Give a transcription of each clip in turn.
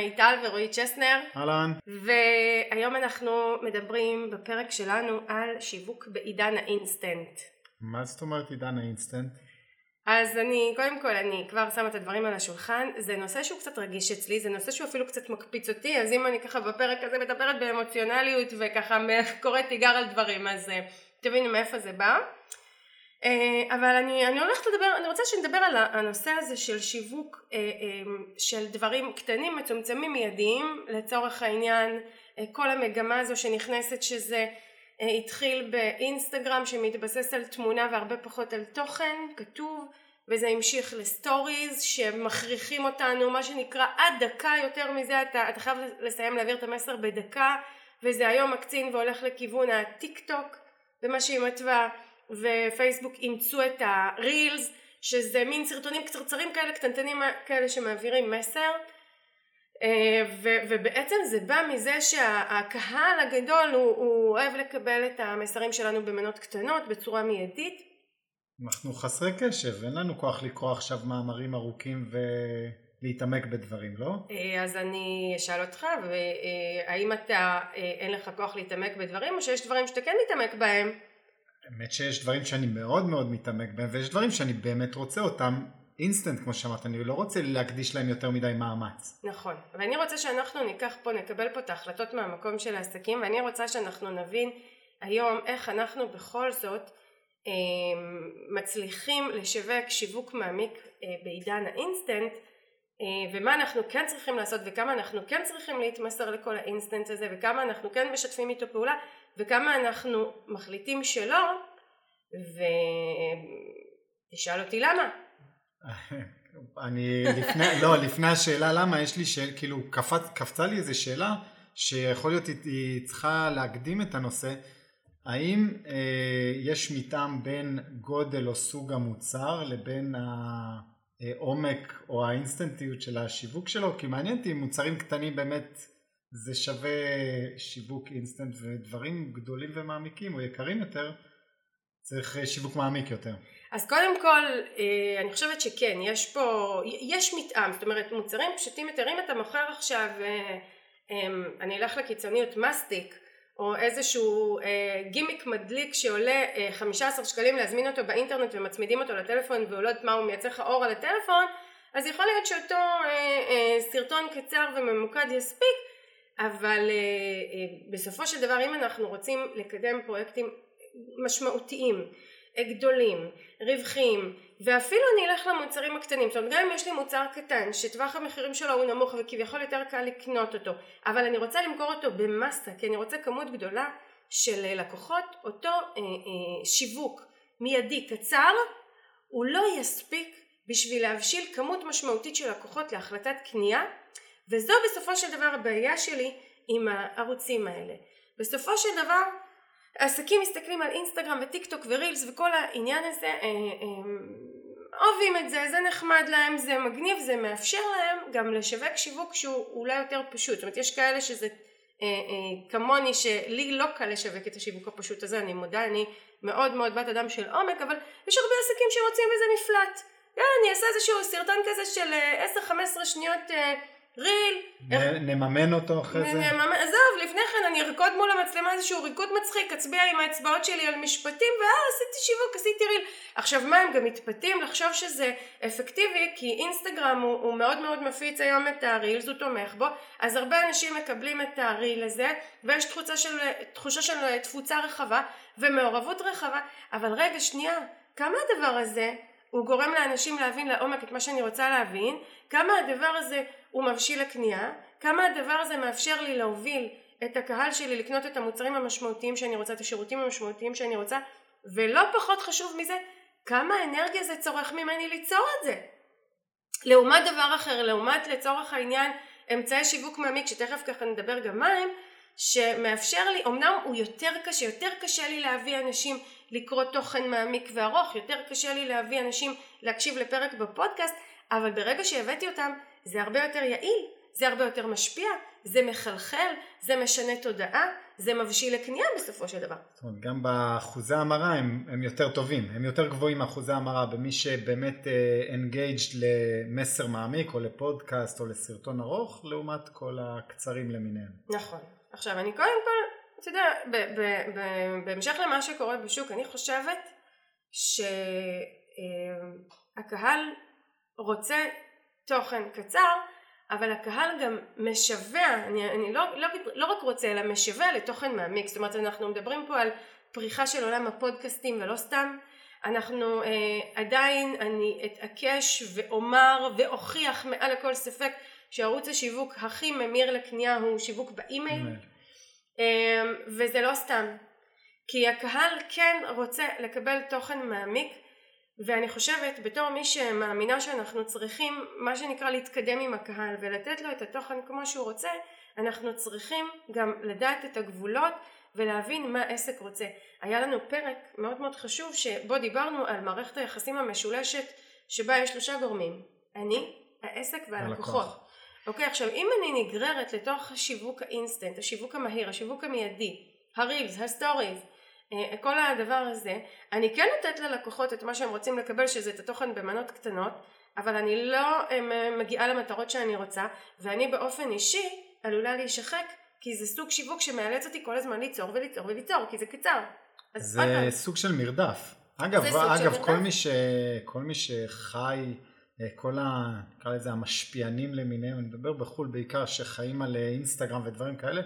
מיטל ורועי צ'סנר. אהלן. והיום אנחנו מדברים בפרק שלנו על שיווק בעידן האינסטנט. מה זאת אומרת עידן האינסטנט? אז אני, קודם כל אני כבר שמה את הדברים על השולחן, זה נושא שהוא קצת רגיש אצלי, זה נושא שהוא אפילו קצת מקפיץ אותי, אז אם אני ככה בפרק הזה מדברת באמוציונליות וככה קוראת תיגר על דברים, אז אה, תבינו מאיפה זה בא. אה, אבל אני, אני הולכת לדבר, אני רוצה שנדבר על הנושא הזה של שיווק uh, um, של דברים קטנים, מצומצמים, מיידיים, לצורך העניין כל המגמה הזו שנכנסת שזה התחיל באינסטגרם שמתבסס על תמונה והרבה פחות על תוכן כתוב וזה המשיך לסטוריז שמכריחים אותנו מה שנקרא עד דקה יותר מזה אתה, אתה חייב לסיים להעביר את המסר בדקה וזה היום מקצין והולך לכיוון הטיק טוק ומה שהיא מתווה ופייסבוק אימצו את הרילס שזה מין סרטונים קצרצרים כאלה קטנטנים כאלה שמעבירים מסר ו- ובעצם זה בא מזה שהקהל הגדול הוא, הוא אוהב לקבל את המסרים שלנו במנות קטנות בצורה מיידית אנחנו חסרי קשב, אין לנו כוח לקרוא עכשיו מאמרים ארוכים ולהתעמק בדברים, לא? אז אני אשאל אותך, האם אתה אין לך כוח להתעמק בדברים או שיש דברים שאתה כן מתעמק בהם? האמת שיש דברים שאני מאוד מאוד מתעמק בהם ויש דברים שאני באמת רוצה אותם אינסטנט כמו שאמרת, אני לא רוצה להקדיש להם יותר מדי מאמץ. נכון, ואני רוצה שאנחנו ניקח פה, נקבל פה את ההחלטות מהמקום של העסקים ואני רוצה שאנחנו נבין היום איך אנחנו בכל זאת מצליחים לשווק שיווק מעמיק בעידן האינסטנט ומה אנחנו כן צריכים לעשות וכמה אנחנו כן צריכים להתמסר לכל האינסטנט הזה וכמה אנחנו כן משתפים איתו פעולה וכמה אנחנו מחליטים שלא ותשאל אותי למה אני לפני, לא לפני השאלה למה יש לי שאלה כאילו קפצ, קפצה לי איזה שאלה שיכול להיות היא צריכה להקדים את הנושא האם אה, יש מתאם בין גודל או סוג המוצר לבין העומק או האינסטנטיות של השיווק שלו? כי מעניין אותי אם מוצרים קטנים באמת זה שווה שיווק אינסטנט ודברים גדולים ומעמיקים או יקרים יותר צריך שיווק מעמיק יותר. אז קודם כל אה, אני חושבת שכן יש פה יש מתאם זאת אומרת מוצרים פשוטים יותר אם אתה מוכר עכשיו אה, אני אלך לקיצוניות מסטיק או איזשהו אה, גימיק מדליק שעולה אה, 15 שקלים להזמין אותו באינטרנט ומצמידים אותו לטלפון והוא לא יודעת מה הוא מייצר לך אור על הטלפון אז יכול להיות שאותו אה, אה, סרטון קצר וממוקד יספיק אבל אה, אה, בסופו של דבר אם אנחנו רוצים לקדם פרויקטים משמעותיים גדולים, רווחיים ואפילו אני אלך למוצרים הקטנים זאת אומרת גם אם יש לי מוצר קטן שטווח המחירים שלו הוא נמוך וכביכול יותר קל לקנות אותו אבל אני רוצה למכור אותו במסה כי אני רוצה כמות גדולה של לקוחות אותו אה, אה, שיווק מיידי קצר הוא לא יספיק בשביל להבשיל כמות משמעותית של לקוחות להחלטת קנייה וזו בסופו של דבר הבעיה שלי עם הערוצים האלה. בסופו של דבר עסקים מסתכלים על אינסטגרם וטיק טוק ורילס וכל העניין הזה אה, אה, אוהבים את זה, זה נחמד להם, זה מגניב, זה מאפשר להם גם לשווק שיווק שהוא אולי יותר פשוט, זאת אומרת יש כאלה שזה אה, כמוני שלי לא קל לשווק את השיווק הפשוט הזה, אני מודה, אני מאוד מאוד בת אדם של עומק, אבל יש הרבה עסקים שרוצים איזה מפלט, יאללה אני אעשה איזשהו סרטון כזה של 10-15 שניות ריל. נממן אותו אחרי זה? נממן, עזוב, לפני כן אני ארקוד מול המצלמה איזשהו ריקוד מצחיק, אצביע עם האצבעות שלי על משפטים, ואה, עשיתי שיווק, עשיתי ריל. עכשיו מה, הם גם מתפתים לחשוב שזה אפקטיבי, כי אינסטגרם הוא, הוא מאוד מאוד מפיץ היום את הרילס, הוא תומך בו, אז הרבה אנשים מקבלים את הריל הזה, ויש תחושה של, תחושה של תפוצה רחבה, ומעורבות רחבה, אבל רגע, שנייה, כמה הדבר הזה הוא גורם לאנשים להבין לעומק את מה שאני רוצה להבין, כמה הדבר הזה הוא מבשיל לקנייה, כמה הדבר הזה מאפשר לי להוביל את הקהל שלי לקנות את המוצרים המשמעותיים שאני רוצה, את השירותים המשמעותיים שאני רוצה, ולא פחות חשוב מזה, כמה אנרגיה זה צורך ממני ליצור את זה. לעומת דבר אחר, לעומת לצורך העניין אמצעי שיווק מעמיק, שתכף ככה נדבר גם מהם, שמאפשר לי, אמנם הוא יותר קשה, יותר קשה לי להביא אנשים לקרוא תוכן מעמיק וארוך, יותר קשה לי להביא אנשים להקשיב לפרק בפודקאסט, אבל ברגע שהבאתי אותם זה הרבה יותר יעיל זה הרבה יותר משפיע, זה מחלחל, זה משנה תודעה, זה מבשיל לקנייה בסופו של דבר. זאת אומרת, גם באחוזי המרה הם, הם יותר טובים, הם יותר גבוהים מאחוזי המרה במי שבאמת אנגייג'ד uh, למסר מעמיק או לפודקאסט או לסרטון ארוך, לעומת כל הקצרים למיניהם. נכון. עכשיו אני קודם כל, אתה יודע, בהמשך למה שקורה בשוק, אני חושבת שהקהל רוצה תוכן קצר, אבל הקהל גם משווע, אני, אני לא, לא, לא רק רוצה, אלא משווע לתוכן מעמיק. זאת אומרת, אנחנו מדברים פה על פריחה של עולם הפודקאסטים ולא סתם. אנחנו אה, עדיין, אני אתעקש ואומר ואוכיח מעל לכל ספק שערוץ השיווק הכי ממיר לקנייה הוא שיווק באימייל. אה, וזה לא סתם. כי הקהל כן רוצה לקבל תוכן מעמיק ואני חושבת בתור מי שמאמינה שאנחנו צריכים מה שנקרא להתקדם עם הקהל ולתת לו את התוכן כמו שהוא רוצה אנחנו צריכים גם לדעת את הגבולות ולהבין מה העסק רוצה. היה לנו פרק מאוד מאוד חשוב שבו דיברנו על מערכת היחסים המשולשת שבה יש שלושה גורמים אני, העסק והלקוחות. אוקיי עכשיו אם אני נגררת לתוך השיווק האינסטנט, השיווק המהיר, השיווק המיידי, הרילס, הסטוריז אה, כל הדבר הזה, אני כן נותנת ללקוחות את מה שהם רוצים לקבל שזה את התוכן במנות קטנות אבל אני לא אה, מגיעה למטרות שאני רוצה ואני באופן אישי עלולה להישחק כי זה סוג שיווק שמאלץ אותי כל הזמן ליצור וליצור וליצור כי זה קצר. זה סוג של מרדף. אגב, אגב כל, מי ש, כל מי שחי כל ה... נקרא לזה המשפיענים למיניהם, אני מדבר בחו"ל בעיקר שחיים על אינסטגרם ודברים כאלה,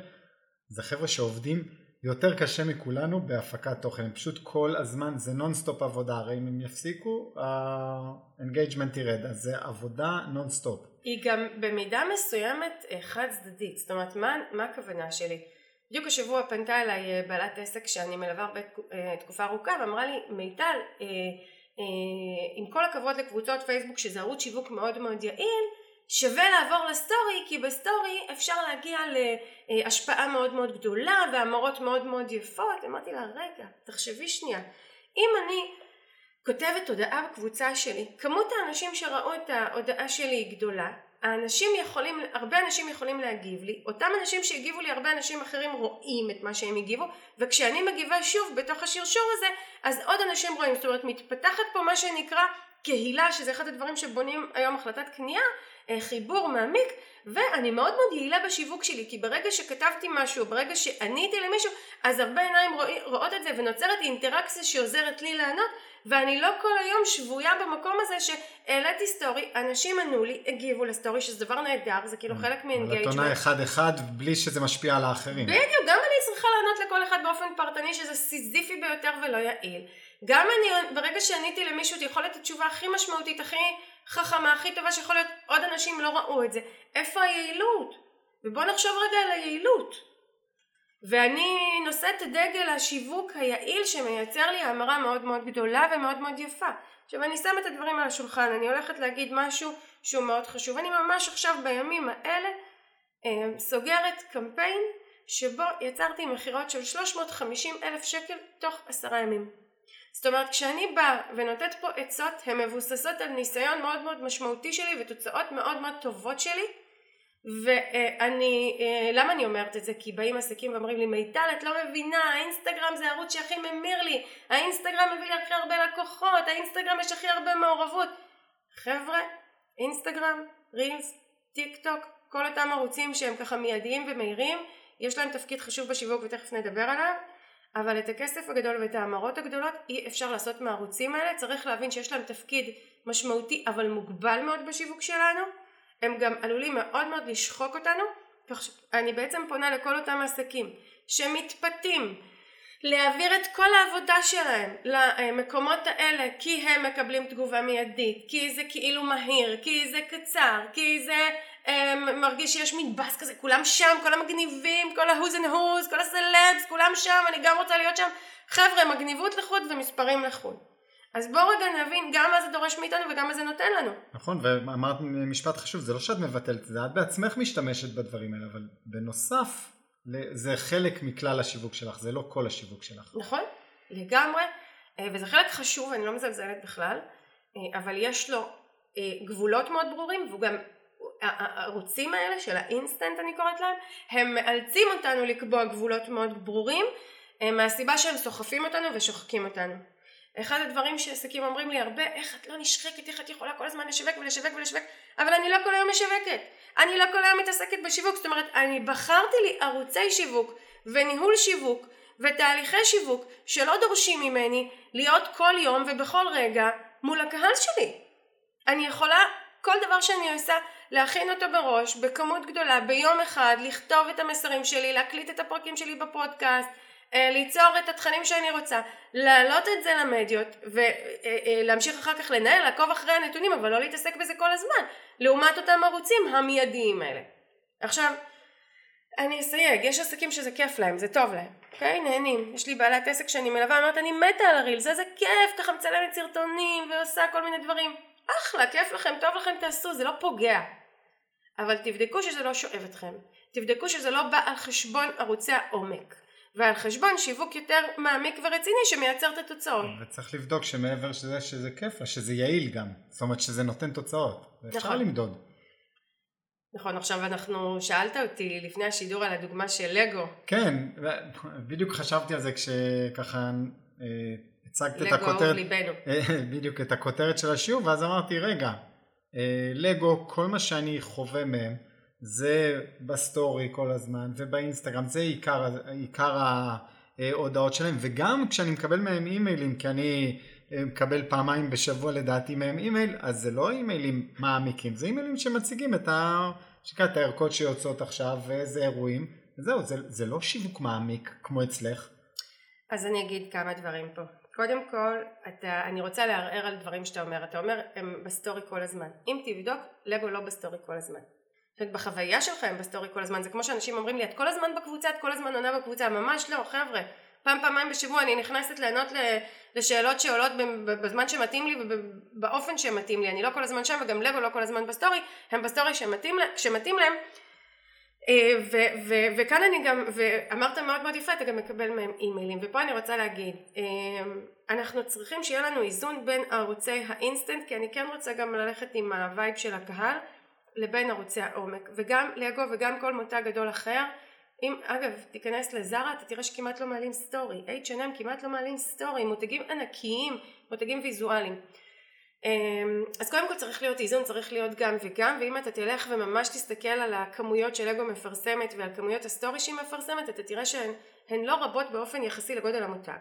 זה חבר'ה שעובדים יותר קשה מכולנו בהפקת תוכן, הם פשוט כל הזמן, זה נונסטופ עבודה, הרי אם הם יפסיקו, ה engagement ירד, אז זה עבודה נונסטופ. היא גם במידה מסוימת אה, חד צדדית, זאת אומרת מה, מה הכוונה שלי? בדיוק השבוע פנתה אליי אה, בעלת עסק שאני מלווה הרבה אה, תקופה ארוכה ואמרה לי מיטל עם כל הכבוד לקבוצות פייסבוק שזה ערוץ שיווק מאוד מאוד יעיל שווה לעבור לסטורי כי בסטורי אפשר להגיע להשפעה מאוד מאוד גדולה והמרות מאוד מאוד יפות. אמרתי לה רגע תחשבי שנייה. אם אני כותבת הודעה בקבוצה שלי כמות האנשים שראו את ההודעה שלי היא גדולה האנשים יכולים, הרבה אנשים יכולים להגיב לי, אותם אנשים שהגיבו לי הרבה אנשים אחרים רואים את מה שהם הגיבו וכשאני מגיבה שוב בתוך השרשור הזה אז עוד אנשים רואים, זאת אומרת מתפתחת פה מה שנקרא קהילה שזה אחד הדברים שבונים היום החלטת קנייה אה, חיבור מעמיק ואני מאוד מאוד יעילה בשיווק שלי כי ברגע שכתבתי משהו ברגע שעניתי למישהו אז הרבה עיניים רואות את זה ונוצרת אינטראקציה שעוזרת לי לענות ואני לא כל היום שבויה במקום הזה שהעליתי סטורי אנשים ענו לי הגיבו לסטורי שזה דבר נהדר זה כאילו חלק מ engagement. אבל את עונה אחד אחד בלי שזה משפיע על האחרים. בדיוק גם אני צריכה לענות לכל אחד באופן פרטני שזה סיזיפי ביותר ולא יעיל גם אני ברגע שעניתי למישהו את יכולת התשובה הכי משמעותית הכי חכמה הכי טובה שיכול להיות עוד אנשים לא ראו את זה איפה היעילות ובוא נחשוב רגע על היעילות ואני נושאת דגל השיווק היעיל שמייצר לי המרה מאוד מאוד גדולה ומאוד מאוד יפה. עכשיו אני שמה את הדברים על השולחן אני הולכת להגיד משהו שהוא מאוד חשוב. אני ממש עכשיו בימים האלה אה, סוגרת קמפיין שבו יצרתי מכירות של 350 אלף שקל תוך עשרה ימים. זאת אומרת כשאני באה ונותנת פה עצות הן מבוססות על ניסיון מאוד מאוד משמעותי שלי ותוצאות מאוד מאוד טובות שלי ואני, אה, למה אני אומרת את זה? כי באים עסקים ואומרים לי מיטל את לא מבינה האינסטגרם זה הערוץ שהכי ממיר לי האינסטגרם מביא לי הכי הרבה לקוחות האינסטגרם יש הכי הרבה מעורבות. חבר'ה אינסטגרם, רילס, טיק טוק כל אותם ערוצים שהם ככה מיידיים ומהירים יש להם תפקיד חשוב בשיווק ותכף נדבר עליו אבל את הכסף הגדול ואת ההמרות הגדולות אי אפשר לעשות מהערוצים האלה. צריך להבין שיש להם תפקיד משמעותי אבל מוגבל מאוד בשיווק שלנו הם גם עלולים מאוד מאוד לשחוק אותנו אני בעצם פונה לכל אותם עסקים שמתפתים להעביר את כל העבודה שלהם למקומות האלה כי הם מקבלים תגובה מיידית כי זה כאילו מהיר כי זה קצר כי זה אמ, מרגיש שיש מין באז כזה כולם שם כל המגניבים כל ה who's and who's כל הסלבס כולם שם אני גם רוצה להיות שם. חבר'ה מגניבות לחוד ומספרים לחוד אז בואו רגע נבין גם מה זה דורש מאיתנו וגם מה זה נותן לנו. נכון, ואמרת משפט חשוב, זה לא שאת מבטלת את זה, את בעצמך משתמשת בדברים האלה, אבל בנוסף זה חלק מכלל השיווק שלך, זה לא כל השיווק שלך. נכון, לגמרי, אה, וזה חלק חשוב, אני לא מזלזלת בכלל, אה, אבל יש לו אה, גבולות מאוד ברורים, והוא גם, הערוצים האלה של האינסטנט אני קוראת להם, הם מאלצים אותנו לקבוע גבולות מאוד ברורים מהסיבה שהם סוחפים אותנו ושוחקים אותנו. אחד הדברים שעסקים אומרים לי הרבה, איך את לא נשחקת, איך את יכולה כל הזמן לשווק ולשווק ולשווק, אבל אני לא כל היום משווקת, אני לא כל היום מתעסקת בשיווק, זאת אומרת, אני בחרתי לי ערוצי שיווק וניהול שיווק ותהליכי שיווק שלא דורשים ממני להיות כל יום ובכל רגע מול הקהל שלי. אני יכולה כל דבר שאני עושה להכין אותו בראש בכמות גדולה ביום אחד לכתוב את המסרים שלי להקליט את הפרקים שלי בפודקאסט ליצור את התכנים שאני רוצה להעלות את זה למדיות ולהמשיך אחר כך לנהל לעקוב אחרי הנתונים אבל לא להתעסק בזה כל הזמן לעומת אותם ערוצים המיידיים האלה עכשיו אני אסייג יש עסקים שזה כיף להם זה טוב להם אוקיי נהנים יש לי בעלת עסק שאני מלווה אומרת אני מתה על הרילס איזה כיף ככה מצלמת סרטונים ועושה כל מיני דברים אחלה, כיף לכם, טוב לכם, תעשו, זה לא פוגע. אבל תבדקו שזה לא שואב אתכם. תבדקו שזה לא בא על חשבון ערוצי העומק. ועל חשבון שיווק יותר מעמיק ורציני שמייצר את התוצאות. וצריך לבדוק שמעבר שזה שזה כיף לה, שזה יעיל גם. זאת אומרת שזה נותן תוצאות. נכון. למדוד. נכון, עכשיו אנחנו, שאלת אותי לפני השידור על הדוגמה של לגו. כן, בדיוק חשבתי על זה כשככה אה, הצגת את הכותרת, לגו אהוב ליבנו. בדיוק, את הכותרת של השיעור, ואז אמרתי, רגע, אה, לגו, כל מה שאני חווה מהם, זה בסטורי כל הזמן, ובאינסטגרם, זה עיקר, עיקר ההודעות שלהם, וגם כשאני מקבל מהם אימיילים, כי אני אה, מקבל פעמיים בשבוע לדעתי מהם אימייל, אז זה לא אימיילים מעמיקים, זה אימיילים שמציגים את, ה... את הערכות שיוצאות עכשיו, ואיזה אירועים, וזהו, זה, זה לא שיווק מעמיק כמו אצלך. אז אני אגיד כמה דברים פה. קודם כל, אתה, אני רוצה לערער על דברים שאתה אומר. אתה אומר, הם בסטורי כל הזמן. אם תבדוק, לגו לא בסטורי כל הזמן. זאת בחוויה שלך הם בסטורי כל הזמן. זה כמו שאנשים אומרים לי, את כל הזמן בקבוצה, את כל הזמן עונה בקבוצה. ממש לא, חבר'ה. פעם פעמיים בשבוע אני נכנסת לענות לשאלות שעולות בזמן שמתאים לי ובאופן שמתאים לי. אני לא כל הזמן שם וגם לגו לא כל הזמן בסטורי. הם בסטורי שמתאים, כשמתאים להם. אה, ו- ו- וכאן אני גם, ואמרת מאוד מאוד יפה, אתה גם מקבל מהם אימיילים, ופה אני רוצה להגיד, אה, אנחנו צריכים שיהיה לנו איזון בין ערוצי האינסטנט, כי אני כן רוצה גם ללכת עם ה vibe של הקהל, לבין ערוצי העומק, וגם לגו וגם כל מותג גדול אחר, אם אגב תיכנס לזרה אתה תראה שכמעט לא מעלים סטורי, H&M כמעט לא מעלים סטורי, מותגים ענקיים, מותגים ויזואליים. אמ, אז קודם כל צריך להיות איזון, צריך להיות גם וגם, ואם אתה תלך וממש תסתכל על הכמויות שלגו מפרסמת ועל כמויות הסטורי שהיא מפרסמת, אתה תראה שהן לא רבות באופן יחסי לגודל המותג.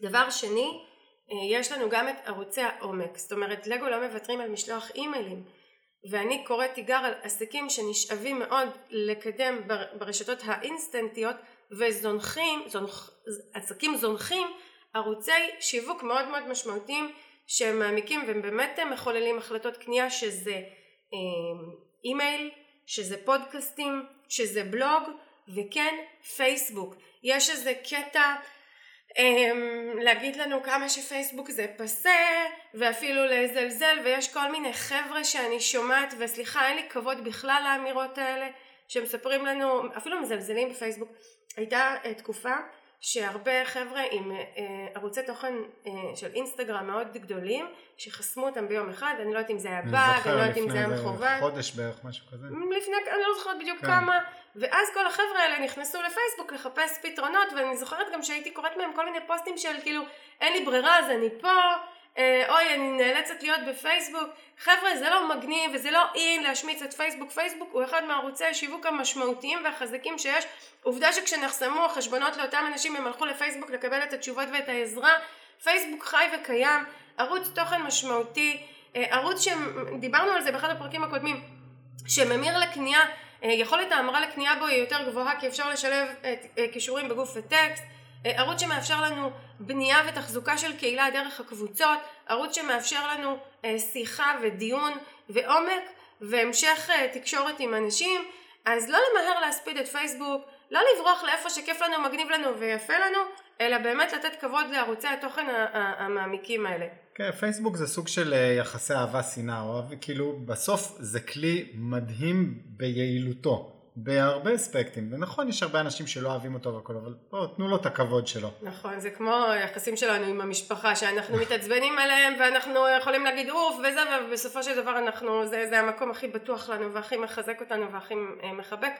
דבר שני, אה, יש לנו גם את ערוצי העומק, זאת אומרת לגו לא מוותרים על משלוח אימיילים, ואני קוראת תיגר על עסקים שנשאבים מאוד לקדם ברשתות האינסטנטיות וזונחים, זונח, עסקים זונחים ערוצי שיווק מאוד מאוד משמעותיים שהם מעמיקים והם באמת מחוללים החלטות קנייה שזה אה, אימייל, שזה פודקאסטים, שזה בלוג וכן פייסבוק. יש איזה קטע להגיד לנו כמה שפייסבוק זה פסה ואפילו לזלזל ויש כל מיני חבר'ה שאני שומעת וסליחה אין לי כבוד בכלל לאמירות האלה שמספרים לנו אפילו מזלזלים בפייסבוק. הייתה uh, תקופה שהרבה חבר'ה עם אה, ערוצי תוכן אה, של אינסטגרם מאוד גדולים שחסמו אותם ביום אחד, אני לא יודעת אם זה היה באג, אני לא יודעת אם זה היה מכוון. חודש בערך, משהו כזה. לפני, אני לא זוכרת בדיוק כן. כמה, ואז כל החבר'ה האלה נכנסו לפייסבוק לחפש פתרונות, ואני זוכרת גם שהייתי קוראת מהם כל מיני פוסטים של כאילו אין לי ברירה אז אני פה, אוי אני נאלצת להיות בפייסבוק, חבר'ה זה לא מגניב וזה לא אין להשמיץ את פייסבוק, פייסבוק הוא אחד מערוצי השיווק המשמעותיים והחזקים שיש, עובדה שכשנחסמו החשבונות לאותם אנשים הם הלכו לפייסבוק לקבל את התשובות ואת העזרה, פייסבוק חי וקיים, ערוץ תוכן משמעותי, אה, ערוץ שדיברנו על זה באחד הפרקים הקודמים, שממיר לקנייה, אה, יכולת ההמרה לקנייה בו היא יותר גבוהה כי אפשר לשלב את כישורים בגוף וטקסט. אה, ערוץ שמאפשר לנו בנייה ותחזוקה של קהילה דרך הקבוצות, ערוץ שמאפשר לנו אה, שיחה ודיון ועומק והמשך אה, תקשורת עם אנשים, אז לא למהר להספיד את פייסבוק, לא לברוח לאיפה שכיף לנו, מגניב לנו ויפה לנו, אלא באמת לתת כבוד לערוצי התוכן המעמיקים האלה. כן, פייסבוק זה סוג של יחסי אהבה שנאה, כאילו בסוף זה כלי מדהים ביעילותו. בהרבה אספקטים, ונכון יש הרבה אנשים שלא אוהבים אותו והכל, אבל בואו תנו לו את הכבוד שלו. נכון, זה כמו היחסים שלנו עם המשפחה, שאנחנו מתעצבנים עליהם ואנחנו יכולים להגיד אוף וזה, ובסופו של דבר אנחנו, זה, זה המקום הכי בטוח לנו והכי מחזק אותנו והכי אה, מחבק,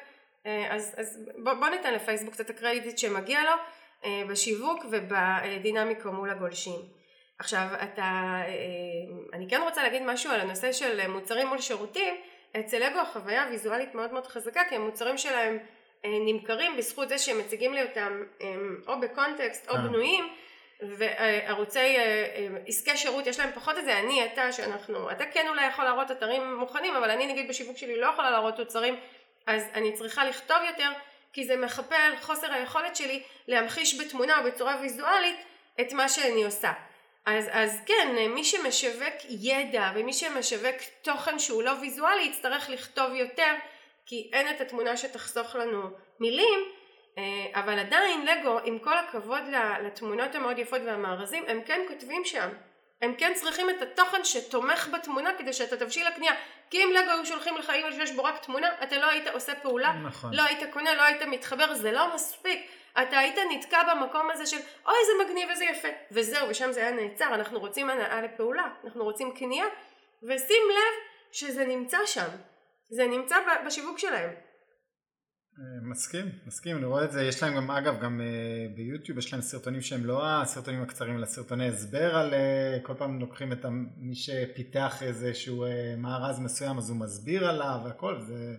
אה, אז, אז בוא, בוא ניתן לפייסבוק קצת הקרדיט שמגיע לו אה, בשיווק ובדינמיקה מול הגולשים. עכשיו אתה, אני כן רוצה להגיד משהו על הנושא של מוצרים מול שירותים, אצל אגו החוויה הוויזואלית מאוד מאוד חזקה כי המוצרים שלהם אה, נמכרים בזכות זה שהם מציגים לי אותם אה, או בקונטקסט או אה. בנויים וערוצי עסקי שירות יש להם פחות את זה אני אתה שאנחנו אתה כן אולי יכול להראות אתרים מוכנים אבל אני נגיד בשיווק שלי לא יכולה להראות תוצרים אז אני צריכה לכתוב יותר כי זה מכפה על חוסר היכולת שלי להמחיש בתמונה או בצורה ויזואלית את מה שאני עושה אז, אז כן, מי שמשווק ידע ומי שמשווק תוכן שהוא לא ויזואלי יצטרך לכתוב יותר כי אין את התמונה שתחסוך לנו מילים אה, אבל עדיין לגו עם כל הכבוד לתמונות המאוד יפות והמארזים הם כן כותבים שם. הם כן צריכים את התוכן שתומך בתמונה כדי שאתה תבשיל לקנייה. כי אם לגו היו שולחים לך אימייל שיש בו רק תמונה אתה לא היית עושה פעולה. נכון. לא היית קונה לא היית מתחבר זה לא מספיק אתה היית נתקע במקום הזה של אוי זה מגניב וזה יפה. וזהו ושם זה היה נעצר. אנחנו רוצים הנאה לפעולה אנחנו רוצים קנייה. ושים לב שזה נמצא שם. זה נמצא בשיווק שלהם. אה, מסכים, מסכים, אני רואה את זה, יש להם גם אגב גם uh, ביוטיוב יש להם סרטונים שהם לא הסרטונים הקצרים אלא סרטוני הסבר על uh, כל פעם לוקחים את מי שפיתח איזשהו מארז מסוים אז הוא מסביר עליו והכל, זה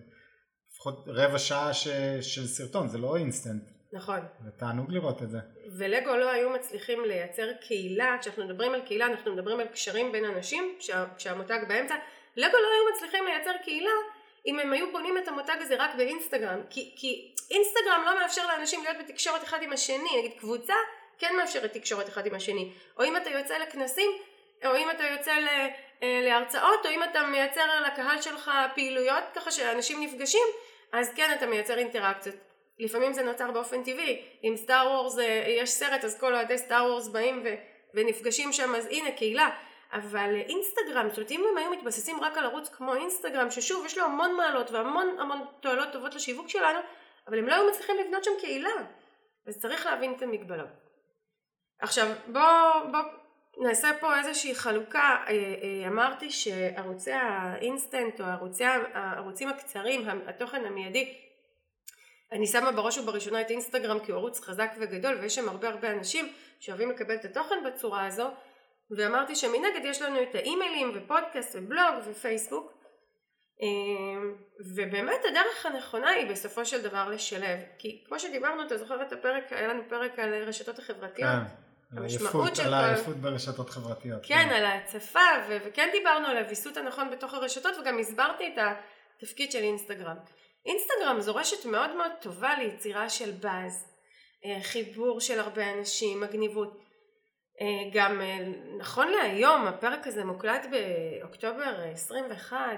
לפחות רבע שעה ש, של סרטון, זה לא אינסטנט. נכון. ותענוג לראות את זה. ולגו לא היו מצליחים לייצר קהילה, כשאנחנו מדברים על קהילה אנחנו מדברים על קשרים בין אנשים, כשהמותג באמצע, לגו לא היו מצליחים לייצר קהילה אם הם היו בונים את המותג הזה רק באינסטגרם, כי, כי אינסטגרם לא מאפשר לאנשים להיות בתקשורת אחד עם השני, נגיד קבוצה כן מאפשרת תקשורת אחד עם השני, או אם אתה יוצא לכנסים, או אם אתה יוצא ל, אה, להרצאות, או אם אתה מייצר לקהל שלך פעילויות ככה שאנשים נפגשים, אז כן אתה מייצר אינטראקציות. לפעמים זה נוצר באופן טבעי, אם סטאר וורס אה, יש סרט אז כל אוהדי סטאר וורס באים ו, ונפגשים שם אז הנה קהילה. אבל אינסטגרם, זאת אומרת אם הם היו מתבססים רק על ערוץ כמו אינסטגרם ששוב יש לו המון מעלות והמון המון תועלות טובות לשיווק שלנו אבל הם לא היו מצליחים לבנות שם קהילה. אז צריך להבין את המגבלות. עכשיו בואו בוא נעשה פה איזושהי חלוקה, אה, אה, אמרתי שערוצי האינסטנט או ערוצי, הערוצים הקצרים, התוכן המיידי אני שמה בראש ובראשונה את אינסטגרם כי הוא ערוץ חזק וגדול ויש שם הרבה הרבה אנשים שאוהבים לקבל את התוכן בצורה הזו. ואמרתי שמנגד יש לנו את האימיילים ופודקאסט ובלוג ופייסבוק. אמ, ובאמת הדרך הנכונה היא בסופו של דבר לשלב. כי כמו שדיברנו אתה זוכר את הפרק היה לנו פרק על רשתות החברתיות? כן, המשמעות של על העייפות ברשתות חברתיות כן, כן. על ההצפה ו- וכן דיברנו על הוויסות הנכון בתוך הרשתות וגם הסברתי את התפקיד של אינסטגרם אינסטגרם זו רשת מאוד מאוד טובה ליצירה של באז אה, חיבור של הרבה אנשים מגניבות אה, גם אה, נכון להיום, הפרק הזה מוקלט באוקטובר 21, אה,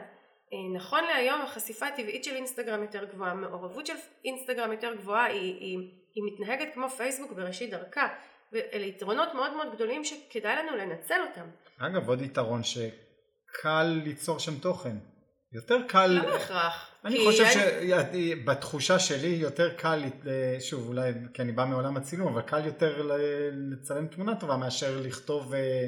נכון להיום החשיפה הטבעית של אינסטגרם יותר גבוהה, המעורבות של אינסטגרם יותר גבוהה, היא, היא, היא מתנהגת כמו פייסבוק בראשית דרכה, ואלה יתרונות מאוד מאוד גדולים שכדאי לנו לנצל אותם. אגב עוד יתרון שקל ליצור שם תוכן. יותר קל... לא בהכרח. אני חושב שבתחושה שלי יותר קל, שוב אולי כי אני בא מעולם הצילום, אבל קל יותר לצלם תמונה טובה מאשר לכתוב אה,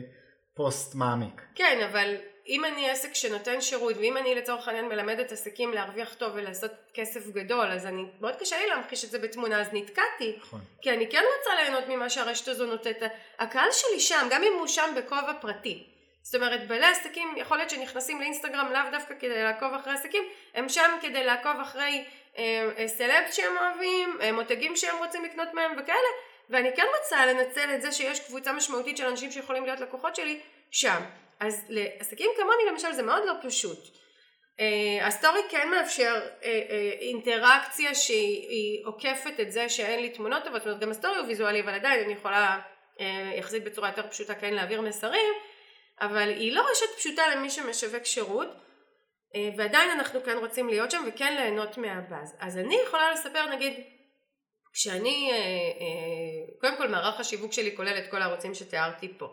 פוסט מעמיק. כן, אבל אם אני עסק שנותן שירות ואם אני לצורך העניין מלמדת עסקים להרוויח טוב ולעשות כסף גדול אז אני מאוד קשה לי להמחיש את זה בתמונה אז נתקעתי נכון. כי אני כן רוצה ליהנות ממה שהרשת הזו נותנת הקהל שלי שם גם אם הוא שם בכובע פרטי זאת אומרת בעלי עסקים יכול להיות שנכנסים לאינסטגרם לאו דווקא כדי לעקוב אחרי עסקים הם שם כדי לעקוב אחרי אה, אה, שהם אוהבים אה, מותגים שהם רוצים לקנות מהם וכאלה ואני כן רוצה לנצל את זה שיש קבוצה משמעותית של אנשים שיכולים להיות לקוחות שלי שם. אז לעסקים כמוני למשל זה מאוד לא פשוט. אה, הסטורי כן מאפשר אה, אה, אינטראקציה שהיא עוקפת את זה שאין לי תמונות טובות זאת אומרת גם הסטורי הוא ויזואלי אבל עדיין אני יכולה אה, יחסית בצורה יותר פשוטה כן להעביר מסרים אבל היא לא רשת פשוטה למי שמשווק שירות אה, ועדיין אנחנו כן רוצים להיות שם וכן ליהנות מהבאז. אז אני יכולה לספר נגיד כשאני, אה, אה, קודם כל מערך השיווק שלי כולל את כל הערוצים שתיארתי פה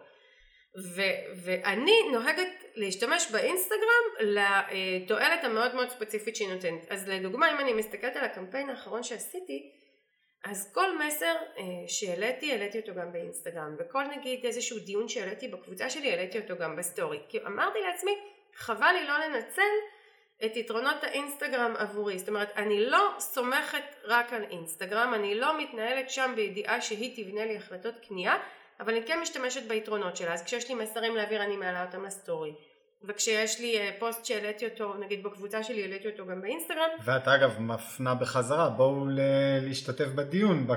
ו- ואני נוהגת להשתמש באינסטגרם לתועלת המאוד מאוד ספציפית שהיא נותנת. אז לדוגמה אם אני מסתכלת על הקמפיין האחרון שעשיתי אז כל מסר אה, שהעליתי, העליתי אותו גם באינסטגרם, וכל נגיד איזשהו דיון שהעליתי בקבוצה שלי, העליתי אותו גם בסטורי. כי אמרתי לעצמי, חבל לי לא לנצל את יתרונות האינסטגרם עבורי. זאת אומרת, אני לא סומכת רק על אינסטגרם, אני לא מתנהלת שם בידיעה שהיא תבנה לי החלטות קנייה, אבל אני כן משתמשת ביתרונות שלה. אז כשיש לי מסרים להעביר אני מעלה אותם לסטורי. וכשיש לי אה, פוסט שהעליתי אותו, נגיד בקבוצה שלי, העליתי אותו גם באינסטגרם. ואת אגב מפנה בחזרה, בואו להשתתף בדיון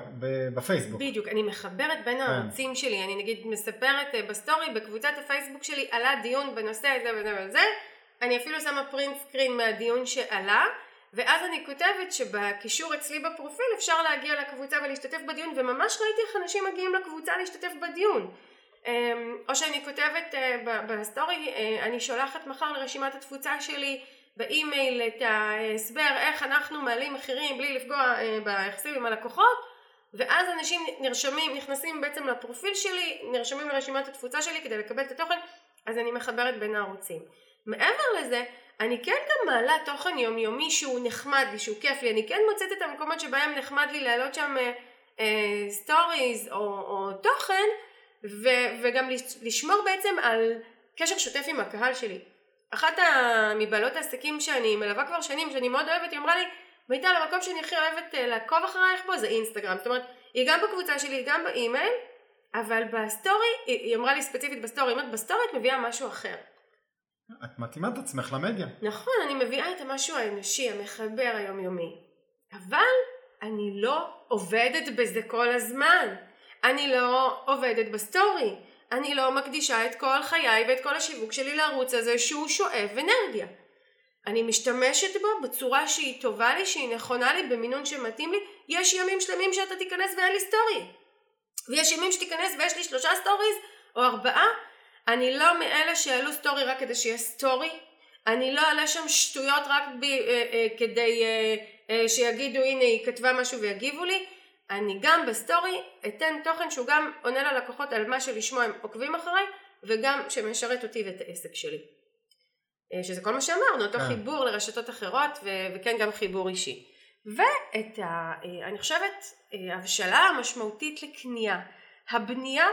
בפייסבוק. בדיוק, אני מחברת בין כן. הערוצים שלי, אני נגיד מספרת אה, בסטורי, בקבוצת הפייסבוק שלי עלה דיון בנושא הזה וזה וזה, אני אפילו שמה print screen מהדיון שעלה, ואז אני כותבת שבקישור אצלי בפרופיל אפשר להגיע לקבוצה ולהשתתף בדיון, וממש ראיתי איך אנשים מגיעים לקבוצה להשתתף בדיון. אמ, או שאני כותבת אה, בסטורי, אה, אני שולחת מחר לרשימת התפוצה שלי באימייל את ההסבר איך אנחנו מעלים מחירים בלי לפגוע אה, ביחסים עם הלקוחות ואז אנשים נרשמים, נכנסים בעצם לפרופיל שלי, נרשמים לרשימת התפוצה שלי כדי לקבל את התוכן, אז אני מחברת בין הערוצים. מעבר לזה, אני כן גם מעלה תוכן יומיומי שהוא נחמד לי, שהוא כיף לי, אני כן מוצאת את המקומות שבהם נחמד לי להעלות שם סטוריז אה, או, או תוכן ו- וגם לשמור בעצם על קשר שוטף עם הקהל שלי. אחת מבעלות העסקים שאני מלווה כבר שנים, שאני מאוד אוהבת, היא אמרה לי, מיטל, המקום שאני הכי אוהבת אה, לעקוב אחרייך פה זה אינסטגרם. זאת אומרת, היא גם בקבוצה שלי, היא גם באימייל, אבל בסטורי, היא, היא אמרה לי ספציפית בסטורי, היא אומרת, בסטורי את מביאה משהו אחר. את מתאימה את עצמך למדיה. נכון, אני מביאה את המשהו האנושי, המחבר היומיומי. אבל אני לא עובדת בזה כל הזמן. אני לא עובדת בסטורי, אני לא מקדישה את כל חיי ואת כל השיווק שלי לערוץ הזה שהוא שואב אנרגיה. אני משתמשת בו בצורה שהיא טובה לי, שהיא נכונה לי, במינון שמתאים לי. יש ימים שלמים שאתה תיכנס ואין לי סטורי. ויש ימים שתיכנס ויש לי שלושה סטוריז או ארבעה. אני לא מאלה שיעלו סטורי רק כדי שיהיה סטורי. אני לא אעלה שם שטויות רק ב, אה, אה, כדי אה, אה, שיגידו הנה היא כתבה משהו ויגיבו לי. אני גם בסטורי אתן תוכן שהוא גם עונה ללקוחות על מה שלשמו הם עוקבים אחריי וגם שמשרת אותי ואת העסק שלי. אה, שזה כל מה שאמרנו, אותו כן. חיבור לרשתות אחרות ו- וכן גם חיבור אישי. ואת ה... אה, אני חושבת אה, הבשלה המשמעותית לקנייה, הבנייה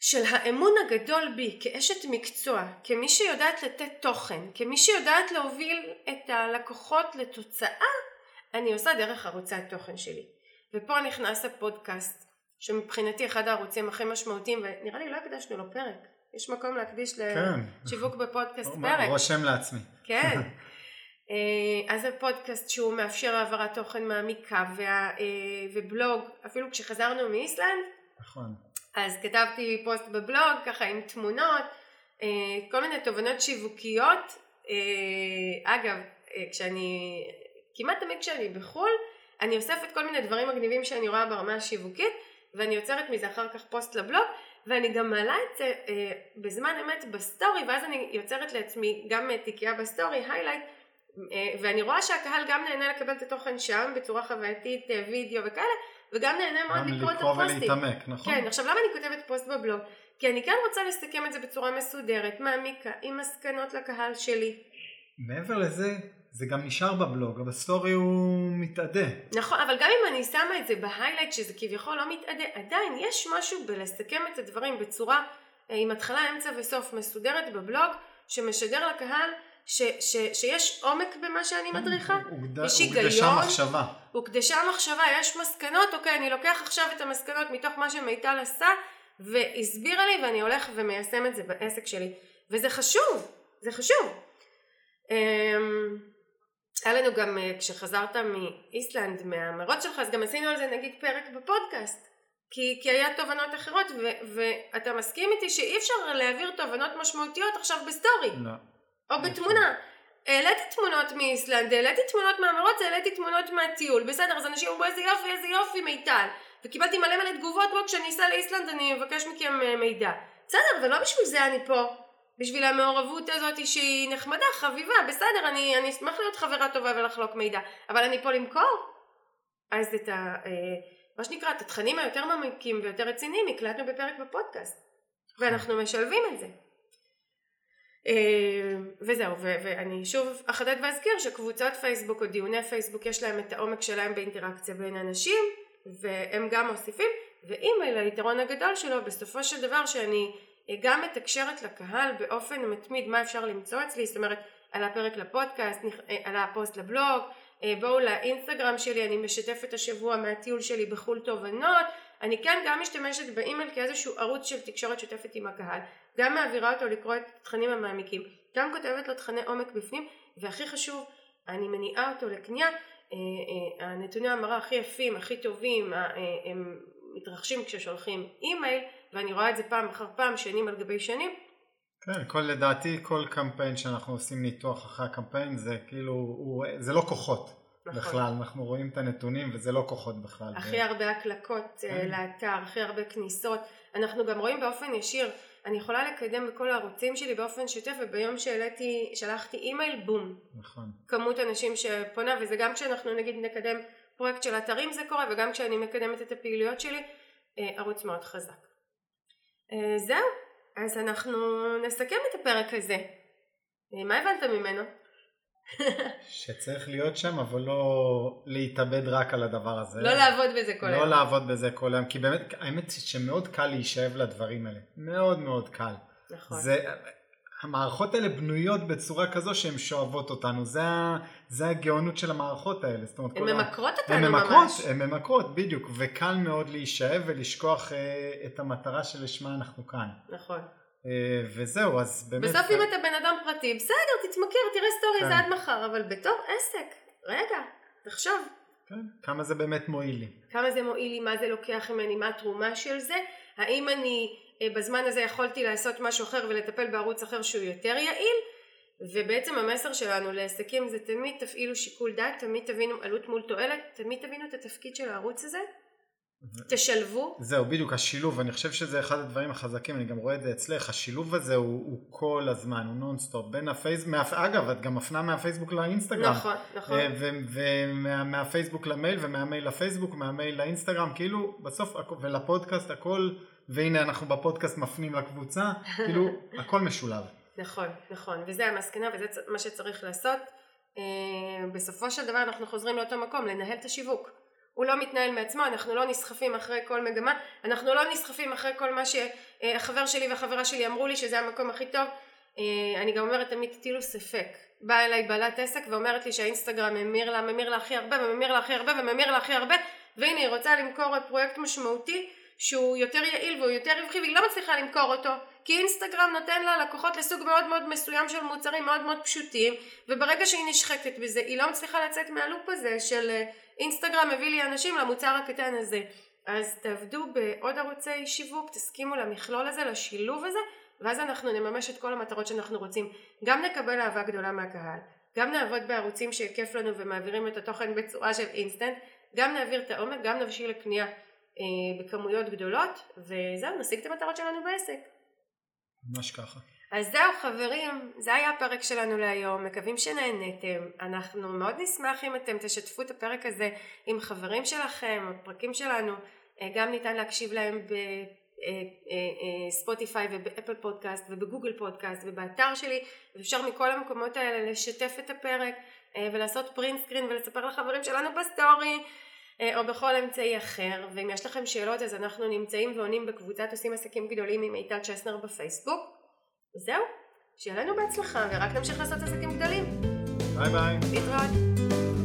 של האמון הגדול בי כאשת מקצוע, כמי שיודעת לתת תוכן, כמי שיודעת להוביל את הלקוחות לתוצאה, אני עושה דרך ערוצי התוכן שלי. ופה נכנס הפודקאסט, שמבחינתי אחד הערוצים הכי משמעותיים, ונראה לי לא הקדשנו לו פרק. יש מקום להקדיש כן. לשיווק בפודקאסט פרק. רושם לעצמי. כן. אה, אז הפודקאסט שהוא מאפשר העברת תוכן מעמיקה וה, אה, ובלוג, אפילו כשחזרנו מאיסלנד, נכון. אז כתבתי פוסט בבלוג ככה עם תמונות, אה, כל מיני תובנות שיווקיות. אגב, כשאני, כמעט תמיד כשאני בחו"ל, אני אוספת כל מיני דברים מגניבים שאני רואה ברמה השיווקית ואני יוצרת מזה אחר כך פוסט לבלוג ואני גם מעלה את זה אה, בזמן אמת בסטורי ואז אני יוצרת לעצמי גם תיקייה בסטורי, highlight אה, ואני רואה שהקהל גם נהנה לקבל את התוכן שם בצורה חווייתית, אה, וידאו וכאלה וגם נהנה מאוד לקרוא את הפוסטים. ולהתעמק, נכון? כן, עכשיו למה אני כותבת פוסט בבלוג? כי אני כן רוצה לסכם את זה בצורה מסודרת, מעמיקה, עם מסקנות לקהל שלי. מעבר לזה, זה גם נשאר בבלוג, בסטורי הוא מתאדה. נכון, אבל גם אם אני שמה את זה ב highlight שזה כביכול לא מתאדה, עדיין יש משהו בלסכם את הדברים בצורה אה, עם התחלה, אמצע וסוף מסודרת בבלוג, שמשדר לקהל ש, ש, שיש עומק במה שאני כן, מדריכה, יש היגיון, הוקדשה מחשבה. הוקדשה מחשבה, יש מסקנות, אוקיי, אני לוקח עכשיו את המסקנות מתוך מה שמיטל עשה, והסבירה לי ואני הולך ומיישם את זה בעסק שלי. וזה חשוב, זה חשוב. היה לנו גם אה, כשחזרת מאיסלנד מהמרוץ שלך אז גם עשינו על זה נגיד פרק בפודקאסט. כי, כי היה תובנות אחרות ו, ואתה מסכים איתי שאי אפשר להעביר תובנות משמעותיות עכשיו בסטורי. לא. או בתמונה. העליתי תמונות מאיסלנד, העליתי תמונות מהמרוץ, העליתי תמונות מהטיול. בסדר אז אנשים אמרו איזה יופי איזה יופי מיטל. וקיבלתי מלא מלא תגובות בו כשאני אסע לאיסלנד אני אבקש מכם אה, מידע. בסדר אבל לא בשביל זה אני פה בשביל המעורבות הזאת שהיא נחמדה, חביבה, בסדר, אני, אני אשמח להיות חברה טובה ולחלוק מידע, אבל אני פה למכור? אז את ה... אה, מה שנקרא, את התכנים היותר מעמיקים ויותר רציניים הקלטנו בפרק בפודקאסט. ואנחנו משלבים את זה. אה, וזהו, ואני שוב אחדד ואזכיר שקבוצות פייסבוק או דיוני פייסבוק יש להם את העומק שלהם באינטראקציה בין אנשים והם גם מוסיפים ואימייל היתרון הגדול שלו בסופו של דבר שאני גם מתקשרת לקהל באופן מתמיד מה אפשר למצוא אצלי זאת אומרת על הפרק לפודקאסט, על הפוסט לבלוג, אה, בואו לאינסטגרם שלי, אני משתפת השבוע מהטיול שלי בחו"ל תובנות, אני כן גם משתמשת באימייל כאיזשהו ערוץ של תקשורת שוטפת עם הקהל, גם מעבירה אותו לקרוא את התכנים המעמיקים, גם כותבת לו תכני עומק בפנים, והכי חשוב, אני מניעה אותו לקנייה, אה, אה, הנתוני המרה הכי יפים, הכי טובים, הם מתרחשים כששולחים אימייל, ואני רואה את זה פעם אחר פעם, שנים על גבי שנים, כן, כל, לדעתי כל קמפיין שאנחנו עושים ניתוח אחרי הקמפיין זה כאילו, הוא, זה לא כוחות נכון. בכלל, אנחנו רואים את הנתונים וזה לא כוחות בכלל. הכי. הרבה הקלקות אה, כן. לאתר, הכי הרבה כניסות, אנחנו גם רואים באופן ישיר, אני יכולה לקדם בכל הערוצים שלי באופן שוטף וביום שהעליתי, שלחתי אימייל, בום. נכון. כמות אנשים שפונה וזה גם כשאנחנו נגיד נקדם פרויקט של אתרים זה קורה וגם כשאני מקדמת את הפעילויות שלי, אה, ערוץ מאוד חזק. אה, זהו, אז אנחנו נסכם את הפרק הזה. אה, מה הבנת ממנו? שצריך להיות שם אבל לא להתאבד רק על הדבר הזה. לא לעבוד בזה כל היום. לא לעבוד בזה כל היום כי באמת האמת שמאוד קל להישאב לדברים האלה. מאוד מאוד קל. נכון. זה, המערכות האלה בנויות בצורה כזו שהן שואבות אותנו. זה, זה הגאונות של המערכות האלה. הן ממכרות ה... אותנו ממכרות, ממש. הן ממכרות, בדיוק. וקל מאוד להישאב ולשכוח אה, את המטרה שלשמה אנחנו כאן. נכון. אה, וזהו, אז באמת... בסוף אם אתה בן אדם פרטי, בסדר, תתמכר, תראה סטורי, כן. זה עד מחר, אבל בתור עסק, רגע, תחשוב. כן, כמה זה באמת מועיל לי. כמה זה מועיל לי, מה זה לוקח ממני, מה התרומה של זה, האם אני בזמן הזה יכולתי לעשות משהו אחר ולטפל בערוץ אחר שהוא יותר יעיל ובעצם המסר שלנו לעסקים זה תמיד תפעילו שיקול דעת, תמיד תבינו עלות מול תועלת, תמיד תבינו את התפקיד של הערוץ הזה, תשלבו. זהו, בדיוק, השילוב, אני חושב שזה אחד הדברים החזקים, אני גם רואה את זה אצלך, השילוב הזה הוא, הוא כל הזמן, הוא נונסטופ, בין הפייסבוק, אגב, את גם מפנה מהפייסבוק לאינסטגרם. נכון, נכון. אה, ומהפייסבוק למייל, ומהמייל לפייסבוק, מהמייל לאינסטגרם, כאילו, בסוף, ולפודקאסט, הכל והנה אנחנו בפודקאסט מפנים לקבוצה, כאילו הכל משולב. נכון, נכון, וזה המסקנה וזה מה שצריך לעשות. אה, בסופו של דבר אנחנו חוזרים לאותו מקום, לנהל את השיווק. הוא לא מתנהל מעצמו, אנחנו לא נסחפים אחרי כל מגמה, אנחנו לא נסחפים אחרי כל מה שהחבר שלי והחברה שלי אמרו לי שזה המקום הכי טוב. אה, אני גם אומרת תמיד תטילו ספק. באה אליי בעלת עסק ואומרת לי שהאינסטגרם ממיר לה, ממיר לה הכי הרבה וממיר לה הכי הרבה וממיר לה הכי הרבה והנה היא רוצה למכור פרויקט משמעותי שהוא יותר יעיל והוא יותר רווחי והיא לא מצליחה למכור אותו כי אינסטגרם נותן לה לקוחות לסוג מאוד מאוד מסוים של מוצרים מאוד מאוד פשוטים וברגע שהיא נשחקת בזה היא לא מצליחה לצאת מהלופ הזה של אה, אינסטגרם מביא לי אנשים למוצר הקטן הזה. אז תעבדו בעוד ערוצי שיווק תסכימו למכלול הזה לשילוב הזה ואז אנחנו נממש את כל המטרות שאנחנו רוצים. גם נקבל אהבה גדולה מהקהל גם נעבוד בערוצים שכיף לנו ומעבירים את התוכן בצורה של אינסטנט גם נעביר את העומק גם נבשיל לקנייה בכמויות גדולות וזהו נשיג את המטרות שלנו בעסק. ממש ככה. אז זהו חברים, זה היה הפרק שלנו להיום, מקווים שנהנתם, אנחנו מאוד נשמח אם אתם תשתפו את הפרק הזה עם חברים שלכם, הפרקים שלנו, אה, גם ניתן להקשיב להם בספוטיפיי אה, ובאפל פודקאסט ובגוגל פודקאסט ובאתר שלי, ואפשר מכל המקומות האלה לשתף את הפרק ולעשות print screen ולספר לחברים שלנו בסטורי אה, או בכל אמצעי אחר ואם יש לכם שאלות אז אנחנו נמצאים ועונים בקבוצת עושים עסקים גדולים עם מיטל צ'סנר בפייסבוק. וזהו, שיהיה לנו בהצלחה ורק נמשיך לעשות עסקים גדולים. ביי ביי. להתראות